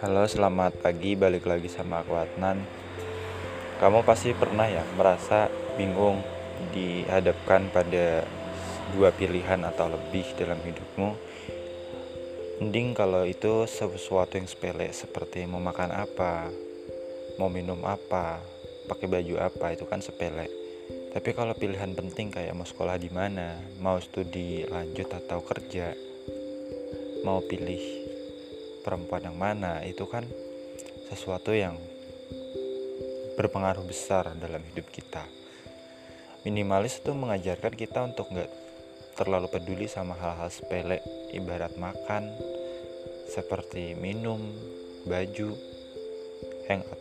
Halo, selamat pagi. Balik lagi sama aku Adnan. Kamu pasti pernah ya merasa bingung dihadapkan pada dua pilihan atau lebih dalam hidupmu. Mending kalau itu sesuatu yang sepele seperti mau makan apa, mau minum apa, pakai baju apa itu kan sepele. Tapi kalau pilihan penting kayak mau sekolah di mana, mau studi lanjut atau kerja, mau pilih perempuan yang mana itu kan sesuatu yang berpengaruh besar dalam hidup kita. Minimalis itu mengajarkan kita untuk nggak terlalu peduli sama hal-hal sepele ibarat makan seperti minum baju hangout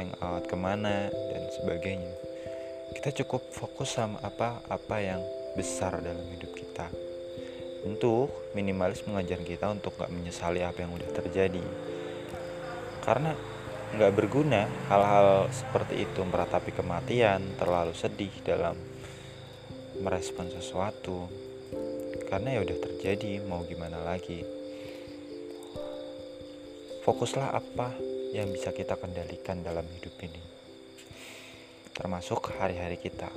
hangout ke mana dan sebagainya kita cukup fokus sama apa-apa yang besar dalam hidup kita. Untuk minimalis mengajar kita untuk gak menyesali apa yang udah terjadi. Karena gak berguna hal-hal seperti itu meratapi kematian terlalu sedih dalam merespon sesuatu. Karena ya udah terjadi mau gimana lagi? Fokuslah apa yang bisa kita kendalikan dalam hidup ini termasuk hari-hari kita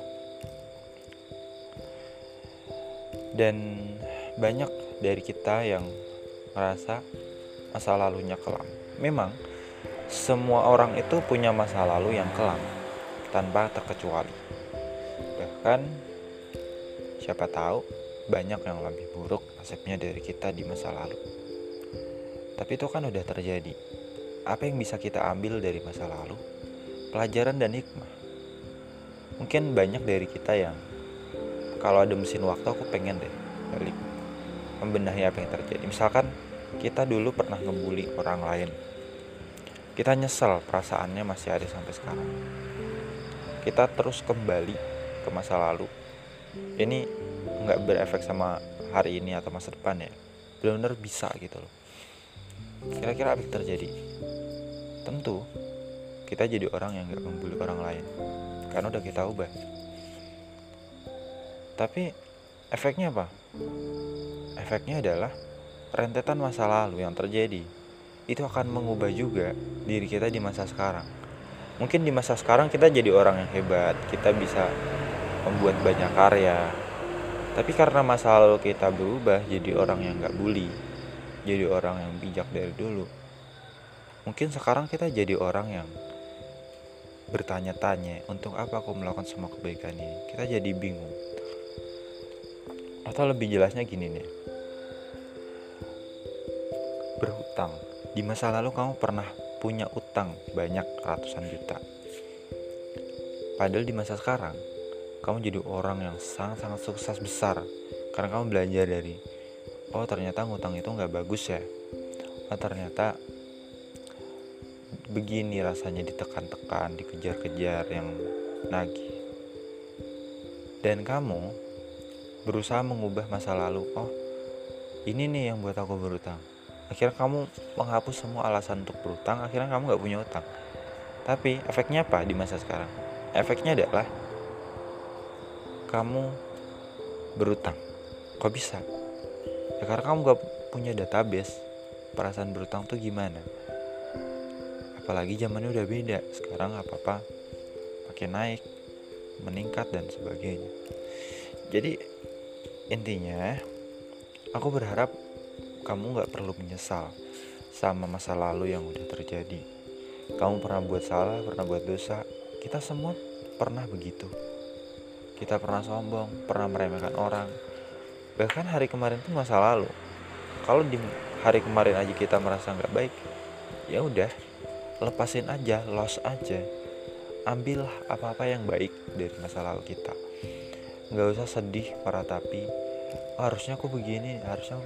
dan banyak dari kita yang merasa masa lalunya kelam. Memang semua orang itu punya masa lalu yang kelam tanpa terkecuali. Bahkan siapa tahu banyak yang lebih buruk nasibnya dari kita di masa lalu. Tapi itu kan udah terjadi. Apa yang bisa kita ambil dari masa lalu? Pelajaran dan hikmah. Mungkin banyak dari kita yang kalau ada mesin waktu aku pengen deh balik membenahi apa yang terjadi. Misalkan kita dulu pernah ngebully orang lain. Kita nyesel perasaannya masih ada sampai sekarang. Kita terus kembali ke masa lalu. Ini nggak berefek sama hari ini atau masa depan ya. Benar-benar bisa gitu loh. Kira-kira apa yang terjadi? Tentu kita jadi orang yang nggak membuli orang lain karena udah kita ubah tapi efeknya apa efeknya adalah rentetan masa lalu yang terjadi itu akan mengubah juga diri kita di masa sekarang. Mungkin di masa sekarang kita jadi orang yang hebat, kita bisa membuat banyak karya. Tapi karena masa lalu kita berubah jadi orang yang gak bully, jadi orang yang bijak dari dulu. Mungkin sekarang kita jadi orang yang bertanya-tanya untuk apa aku melakukan semua kebaikan ini. Kita jadi bingung. Atau lebih jelasnya gini nih berhutang. Di masa lalu kamu pernah punya utang banyak ratusan juta. Padahal di masa sekarang, kamu jadi orang yang sangat-sangat sukses besar. Karena kamu belajar dari, oh ternyata ngutang itu nggak bagus ya. Oh ternyata begini rasanya ditekan-tekan, dikejar-kejar yang nagih. Dan kamu berusaha mengubah masa lalu. Oh, ini nih yang buat aku berutang akhirnya kamu menghapus semua alasan untuk berutang akhirnya kamu nggak punya utang tapi efeknya apa di masa sekarang? Efeknya adalah kamu berutang kok bisa? Ya karena kamu gak punya database perasaan berutang tuh gimana apalagi zamannya udah beda sekarang apa apa makin naik meningkat dan sebagainya jadi intinya aku berharap kamu gak perlu menyesal sama masa lalu yang udah terjadi. Kamu pernah buat salah, pernah buat dosa. Kita semua pernah begitu. Kita pernah sombong, pernah meremehkan orang. Bahkan hari kemarin itu masa lalu. Kalau di hari kemarin aja kita merasa nggak baik, ya udah, lepasin aja, loss aja. Ambillah apa-apa yang baik dari masa lalu kita. Nggak usah sedih, para tapi oh, harusnya aku begini, harusnya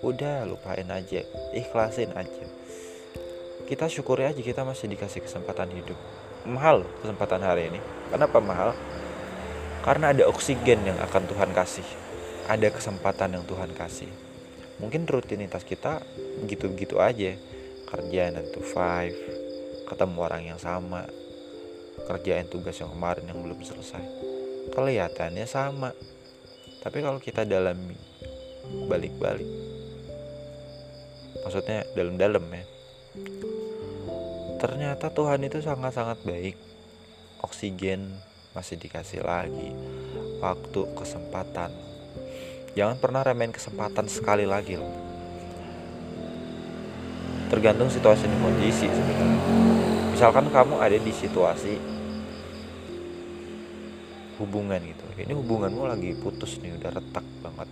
udah lupain aja ikhlasin aja. Kita syukuri aja kita masih dikasih kesempatan hidup. Mahal kesempatan hari ini. Kenapa mahal? Karena ada oksigen yang akan Tuhan kasih. Ada kesempatan yang Tuhan kasih. Mungkin rutinitas kita begitu-begitu aja. Kerjaan to five ketemu orang yang sama kerjaan tugas yang kemarin yang belum selesai kelihatannya sama. Tapi kalau kita dalami balik-balik maksudnya dalam-dalam ya ternyata Tuhan itu sangat-sangat baik. Oksigen masih dikasih lagi waktu kesempatan. Jangan pernah remehin kesempatan sekali lagi loh tergantung situasi dan kondisi sebenarnya. Misalkan kamu ada di situasi hubungan gitu. Ini hubunganmu lagi putus nih udah retak banget.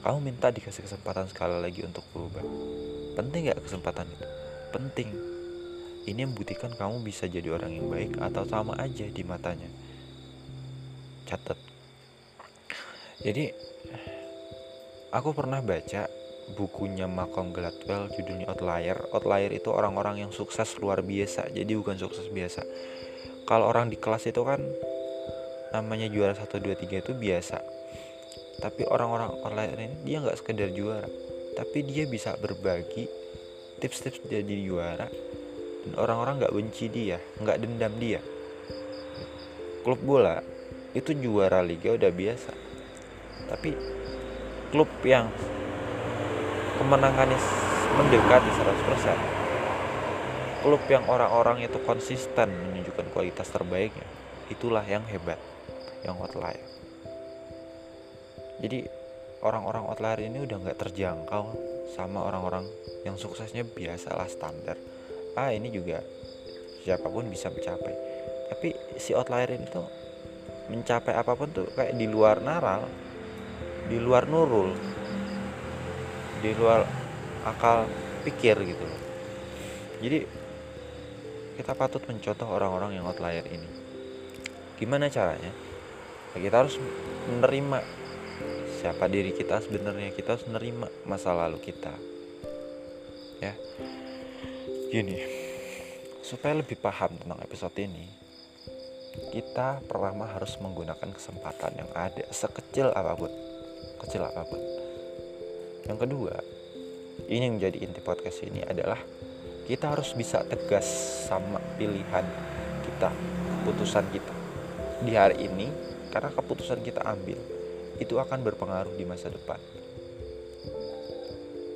Kamu minta dikasih kesempatan sekali lagi untuk berubah. Penting gak kesempatan itu? Penting. Ini membuktikan kamu bisa jadi orang yang baik atau sama aja di matanya. Catat. Jadi aku pernah baca bukunya Malcolm Gladwell judulnya Outlier. Outlier itu orang-orang yang sukses luar biasa. Jadi bukan sukses biasa. Kalau orang di kelas itu kan namanya juara 1, 2, 3 itu biasa. Tapi orang-orang outlier ini dia nggak sekedar juara. Tapi dia bisa berbagi tips-tips jadi juara. Dan orang-orang nggak benci dia nggak dendam dia. Klub bola itu juara liga udah biasa. Tapi klub yang kemenangannya mendekati 100% klub yang orang-orang itu konsisten menunjukkan kualitas terbaiknya itulah yang hebat yang outlier. Jadi orang-orang outlier ini udah nggak terjangkau sama orang-orang yang suksesnya biasalah standar. Ah ini juga siapa pun bisa mencapai. Tapi si outlier ini tuh mencapai apa pun tuh kayak di luar naral di luar nurul di luar akal pikir gitu loh. Jadi kita patut mencontoh orang-orang yang outlier ini. Gimana caranya? Ya, kita harus menerima siapa diri kita sebenarnya. Kita harus menerima masa lalu kita. Ya. Gini, supaya lebih paham tentang episode ini, kita pertama harus menggunakan kesempatan yang ada sekecil apa pun, kecil apa pun. Yang kedua, ini yang menjadi inti podcast ini adalah kita harus bisa tegas sama pilihan kita, keputusan kita di hari ini karena keputusan kita ambil itu akan berpengaruh di masa depan.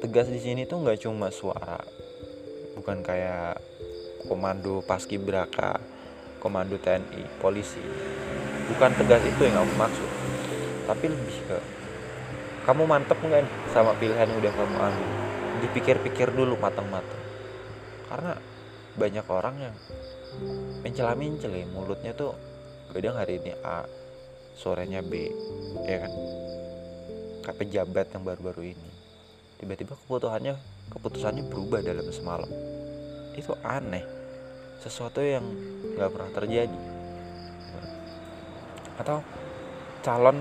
Tegas di sini tuh nggak cuma suara, bukan kayak komando paskibraka komando TNI polisi bukan tegas itu yang aku maksud tapi lebih ke kamu mantep nggak nih sama pilihan yang udah kamu ambil? Dipikir-pikir dulu matang-matang karena banyak orang yang mencela mencela mulutnya tuh kadang hari ini A sorenya B ya kan? Kayak pejabat yang baru-baru ini. Tiba-tiba keputusannya keputusannya berubah dalam semalam. Itu aneh. Sesuatu yang nggak pernah terjadi. Atau calon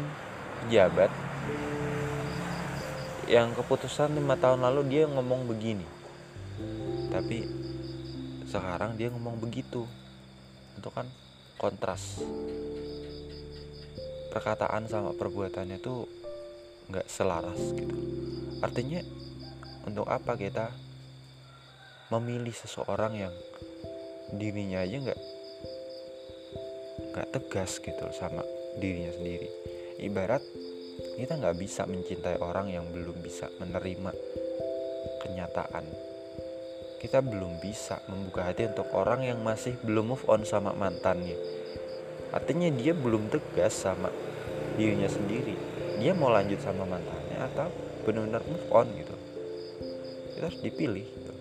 pejabat yang keputusan lima tahun lalu dia ngomong begini. Tapi sekarang dia ngomong begitu. Itu kan kontras. Perkataan sama perbuatannya tuh nggak selaras gitu. Artinya untuk apa kita memilih seseorang yang dirinya aja nggak nggak tegas gitu sama dirinya sendiri? Ibarat kita nggak bisa mencintai orang yang belum bisa menerima kenyataan. Kita belum bisa membuka hati untuk orang yang masih belum move on sama mantannya. Artinya dia belum tegas sama dirinya sendiri. Dia mau lanjut sama mantannya atau benar-benar move on gitu. Kita harus dipilih gitu.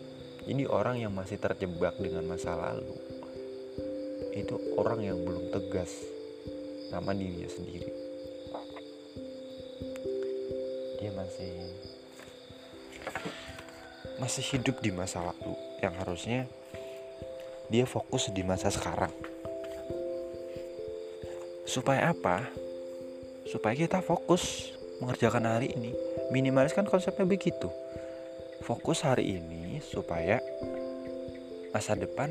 jadi orang yang masih terjebak dengan masa lalu. Itu orang yang belum tegas sama dirinya sendiri dia masih masih hidup di masa lalu yang harusnya dia fokus di masa sekarang. Supaya apa? Supaya kita fokus mengerjakan hari ini. Minimalis kan konsepnya begitu. Fokus hari ini supaya masa depan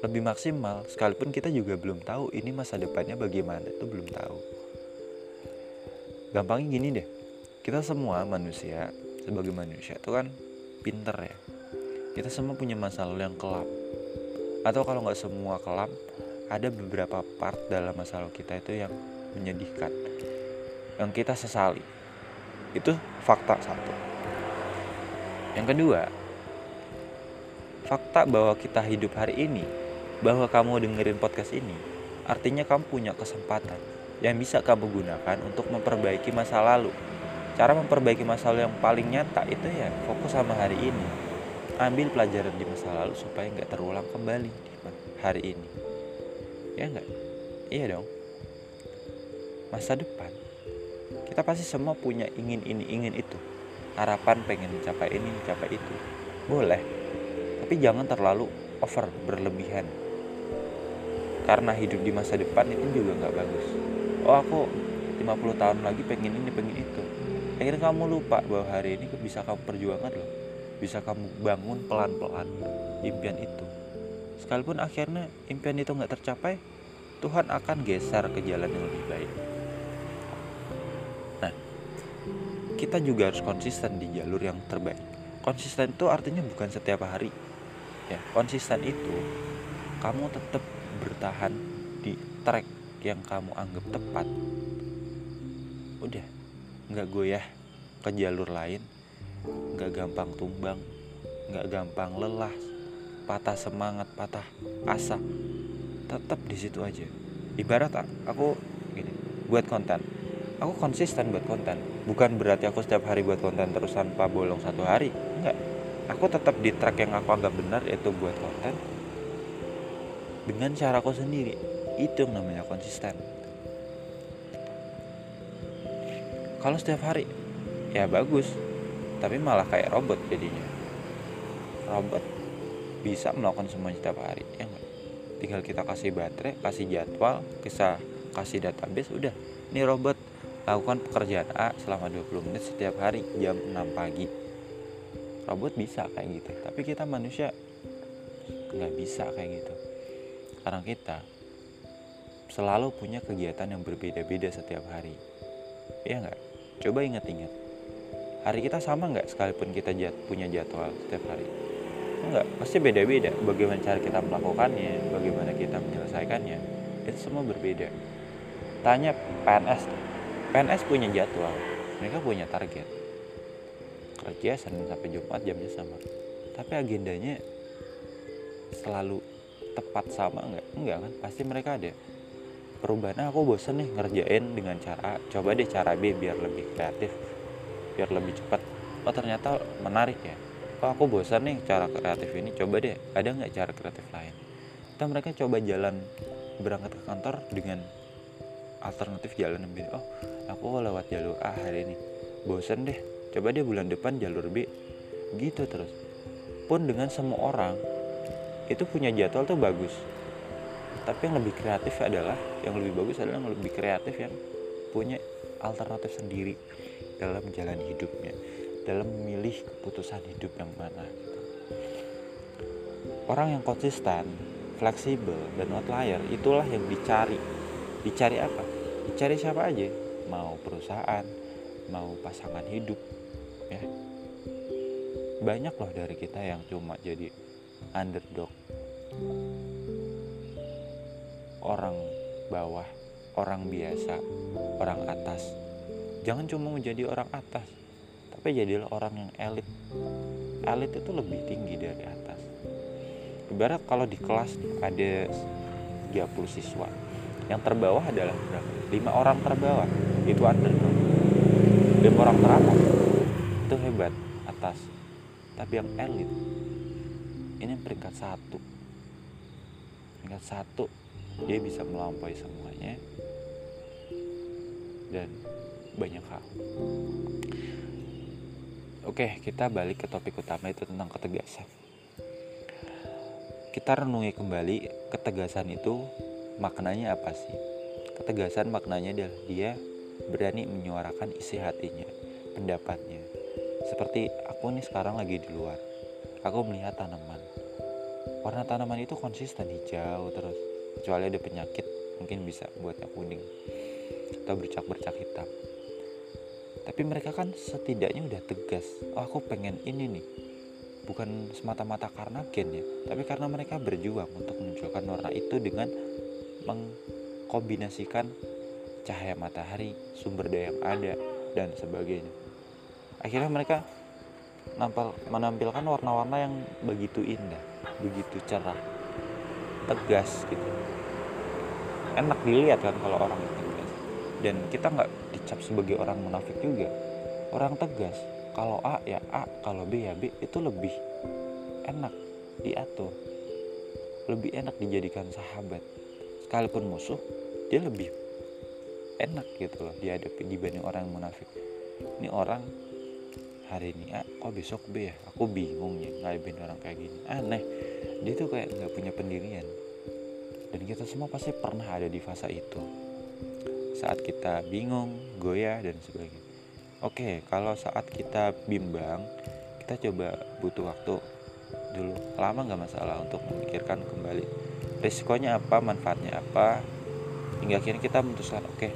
lebih maksimal. Sekalipun kita juga belum tahu ini masa depannya bagaimana itu belum tahu. Gampangnya gini deh kita semua manusia sebagai manusia itu kan pinter ya. Kita semua punya masa lalu yang kelam. Atau kalau nggak semua kelam ada beberapa part dalam masa lalu kita itu yang menyedihkan. Yang kita sesali. Itu fakta satu. Yang kedua fakta bahwa kita hidup hari ini bahwa kamu dengerin podcast ini artinya kamu punya kesempatan yang bisa kamu gunakan untuk memperbaiki masa lalu cara memperbaiki masa lalu yang paling nyata itu ya fokus sama hari ini. Ambil pelajaran di masa lalu supaya nggak terulang kembali di hari ini. Ya nggak? Iya dong. Masa depan. Kita pasti semua punya ingin ini ingin itu. Harapan pengen mencapai ini mencapai itu. Boleh. Tapi jangan terlalu over berlebihan. Karena hidup di masa depan itu juga nggak bagus. Oh aku 50 tahun lagi pengen ini pengen itu akhirnya kamu lupa bahwa hari ini bisa kamu perjuangkan loh. Bisa kamu bangun pelan-pelan impian itu. Sekalipun akhirnya impian itu nggak tercapai Tuhan akan geser ke jalan yang lebih baik. Nah kita juga harus konsisten di jalur yang terbaik. Konsisten itu artinya bukan setiap hari. Ya konsisten itu kamu tetap bertahan di track yang kamu anggap tepat. Udah nggak goyah ke jalur lain. Nggak gampang tumbang nggak gampang lelah. Patah semangat patah asa. Tetap di situ aja. Ibarat aku gini buat konten. Aku konsisten buat konten. Bukan berarti aku setiap hari buat konten terus tanpa bolong satu hari. Enggak aku tetap di track yang aku anggap benar yaitu buat konten. Dengan cara aku sendiri. Itu yang namanya konsisten kalau setiap hari? Ya bagus. Tapi malah kayak robot jadinya. Robot bisa melakukan semuanya setiap hari ya enggak tinggal kita kasih baterai kasih jadwal kita kasih database udah. Ini robot. Lakukan pekerjaan A selama 20 menit setiap hari jam 6 pagi. Robot bisa kayak gitu. Tapi kita manusia nggak bisa kayak gitu. Karena kita selalu punya kegiatan yang berbeda-beda setiap hari. Ya nggak coba ingat-ingat. Hari kita sama nggak sekalipun kita jat, punya jadwal setiap hari? Enggak pasti beda-beda. Bagaimana cara kita melakukannya bagaimana kita menyelesaikannya itu semua berbeda. Tanya PNS PNS punya jadwal. Mereka punya target. Kerja Senin sampai Jumat jamnya sama. Tapi agendanya selalu tepat sama enggak enggak kan? Pasti mereka ada perubahan aku bosen nih ngerjain dengan cara coba deh cara B biar lebih kreatif biar lebih cepat. Oh ternyata menarik ya. Oh aku bosan nih cara kreatif ini? Coba deh ada nggak cara kreatif lain? Kita mereka coba jalan berangkat ke kantor dengan alternatif jalan yang oh aku lewat jalur A hari ini. Bosan deh coba deh bulan depan jalur B. Gitu terus. Pun dengan semua orang itu punya jadwal tuh bagus. Tapi yang lebih kreatif adalah yang lebih bagus adalah yang lebih kreatif yang punya alternatif sendiri dalam jalan hidupnya dalam memilih keputusan hidup yang mana gitu. Orang yang konsisten, fleksibel, dan outlier itulah yang dicari. Dicari apa? Dicari siapa aja? Mau perusahaan, mau pasangan hidup, ya. Banyak loh dari kita yang cuma jadi underdog. Orang bawah, orang biasa, orang atas. Jangan cuma menjadi orang atas, tapi jadilah orang yang elit. Elit itu lebih tinggi dari atas. Ibarat kalau di kelas ada 30 siswa yang terbawah adalah berapa? 5 orang terbawah itu underdog 5 orang teratas itu hebat atas. Tapi yang elit ini peringkat satu. Peringkat satu dia bisa melampaui semuanya dan banyak hal Oke, kita balik ke topik utama itu tentang ketegasan. Kita renungi kembali ketegasan itu maknanya apa sih? Ketegasan maknanya adalah dia berani menyuarakan isi hatinya, pendapatnya. Seperti aku nih sekarang lagi di luar. Aku melihat tanaman. Warna tanaman itu konsisten hijau terus. Kecuali ada penyakit, mungkin bisa buatnya kuning. Atau bercak-bercak hitam. Tapi mereka kan setidaknya udah tegas oh aku pengen ini nih. Bukan semata-mata karena gen ya tapi karena mereka berjuang untuk menunjukkan warna itu dengan mengkombinasikan cahaya matahari sumber daya yang ada dan sebagainya. Akhirnya mereka menampilkan warna-warna yang begitu indah begitu cerah tegas gitu. Enak dilihat kan kalau orang tegas. Dan kita nggak dicap sebagai orang munafik juga. Orang tegas. Kalau A ya A. Kalau B ya B. Itu lebih enak diatur. Lebih enak dijadikan sahabat. Sekalipun musuh dia lebih enak gitu loh dihadapi dibanding orang yang munafik. Ini orang hari ini A kok besok B ya? Aku bingung ya ngadepin orang kayak gini. Aneh dia tuh kayak nggak punya pendirian. Dan kita semua pasti pernah ada di fase itu. Saat kita bingung goyah dan sebagainya. Oke kalau saat kita bimbang kita coba butuh waktu dulu. Lama nggak masalah untuk memikirkan kembali risikonya apa manfaatnya apa hingga akhirnya kita memutuskan oke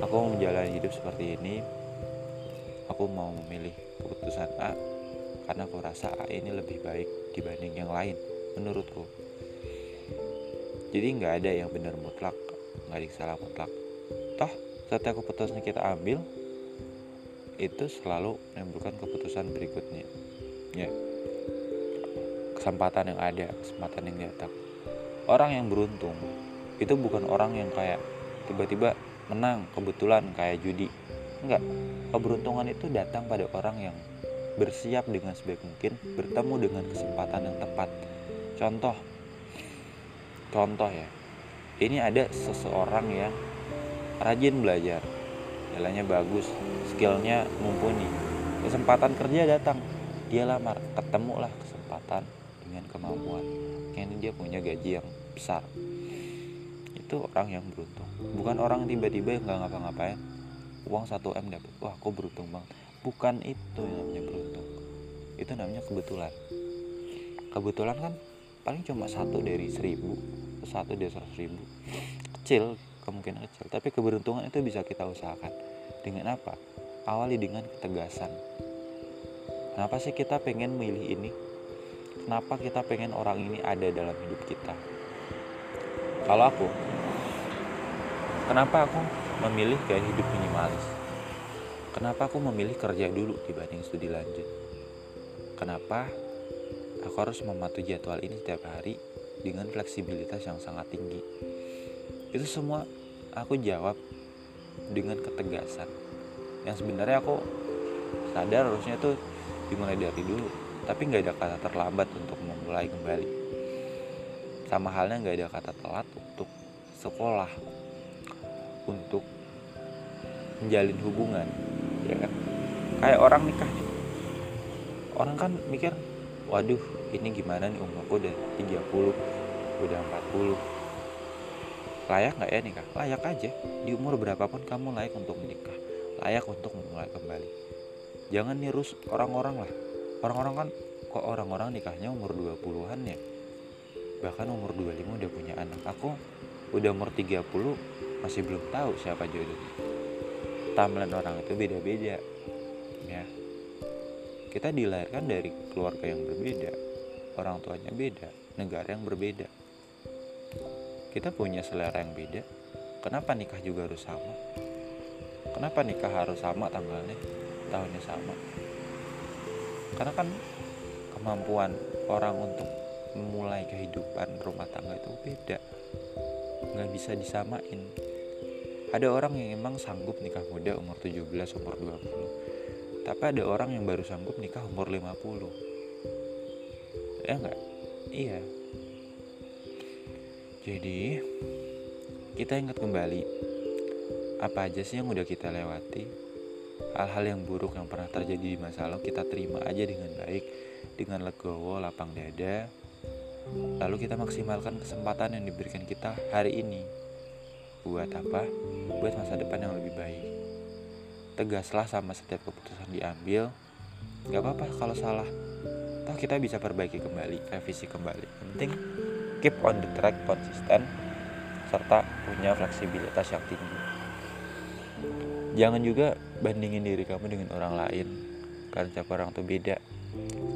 aku mau menjalani hidup seperti ini. Aku mau memilih keputusan A karena aku rasa A ini lebih baik dibanding yang lain menurutku. Jadi nggak ada yang benar mutlak nggak ada yang salah mutlak. Toh setiap keputusan kita ambil itu selalu menimbulkan keputusan berikutnya. Ya. Kesempatan yang ada kesempatan yang datang. Orang yang beruntung itu bukan orang yang kayak tiba-tiba menang kebetulan kayak judi. Enggak keberuntungan itu datang pada orang yang bersiap dengan sebaik mungkin bertemu dengan kesempatan yang tepat contoh. Contoh ya. Ini ada seseorang yang rajin belajar. Jalannya bagus skillnya mumpuni. Kesempatan kerja datang. Dia lamar. Ketemulah kesempatan dengan kemampuan. Ini dia punya gaji yang besar. Itu orang yang beruntung. Bukan orang tiba-tiba yang nggak ngapa-ngapain. Uang 1 m dapat wah aku beruntung banget. Bukan itu yang namanya beruntung. Itu namanya kebetulan. Kebetulan kan paling cuma satu dari seribu satu dari seratus ribu. Kecil kemungkinan kecil. Tapi keberuntungan itu bisa kita usahakan. Dengan apa? Awali dengan ketegasan. Kenapa sih kita pengen milih ini? Kenapa kita pengen orang ini ada dalam hidup kita? Kalau aku kenapa aku memilih gaya hidup minimalis? Kenapa aku memilih kerja dulu dibanding studi lanjut? Kenapa aku harus mematuhi jadwal ini setiap hari dengan fleksibilitas yang sangat tinggi. Itu semua aku jawab dengan ketegasan. Yang sebenarnya aku sadar harusnya tuh dimulai dari dulu tapi nggak ada kata terlambat untuk memulai kembali. Sama halnya nggak ada kata telat untuk sekolah untuk menjalin hubungan ya kan? Kayak orang nikah. Orang kan mikir waduh ini gimana nih umurku udah 30 udah 40 layak nggak ya nikah? Layak aja. Di umur berapapun kamu layak untuk menikah. Layak untuk memulai kembali. Jangan niru orang-orang lah. Orang-orang kan kok orang-orang nikahnya umur 20-an ya? Bahkan umur 25 udah punya anak. Aku udah umur 30 masih belum tahu siapa jodohnya. Timeline orang itu beda-beda ya kita dilahirkan dari keluarga yang berbeda orang tuanya beda negara yang berbeda. Kita punya selera yang beda. Kenapa nikah juga harus sama? Kenapa nikah harus sama tanggalnya tahunnya sama? Karena kan kemampuan orang untuk memulai kehidupan rumah tangga itu beda. Nggak bisa disamain. Ada orang yang emang sanggup nikah muda umur 17 umur 20 tapi ada orang yang baru sanggup nikah umur 50 ya enggak iya. Jadi kita ingat kembali apa aja sih yang udah kita lewati? Hal-hal yang buruk yang pernah terjadi di masa lalu kita terima aja dengan baik dengan legowo lapang dada. Lalu kita maksimalkan kesempatan yang diberikan kita hari ini. Buat apa? Buat masa depan yang lebih baik. Tegaslah sama setiap keputusan diambil. Gak apa-apa kalau salah. Toh kita bisa perbaiki kembali, revisi kembali. Penting keep on the track, konsisten, serta punya fleksibilitas yang tinggi. Jangan juga bandingin diri kamu dengan orang lain, karena setiap orang tuh beda.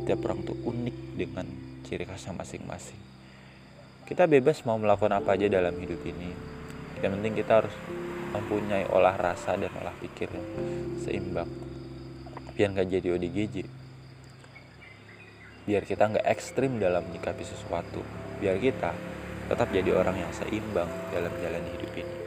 Setiap orang tuh unik dengan ciri khasnya masing-masing. Kita bebas mau melakukan apa aja dalam hidup ini, yang penting kita harus mempunyai olah rasa dan olah pikir yang seimbang biar nggak jadi ODGJ biar kita nggak ekstrim dalam menyikapi sesuatu. Biar kita tetap jadi orang yang seimbang dalam jalan hidup ini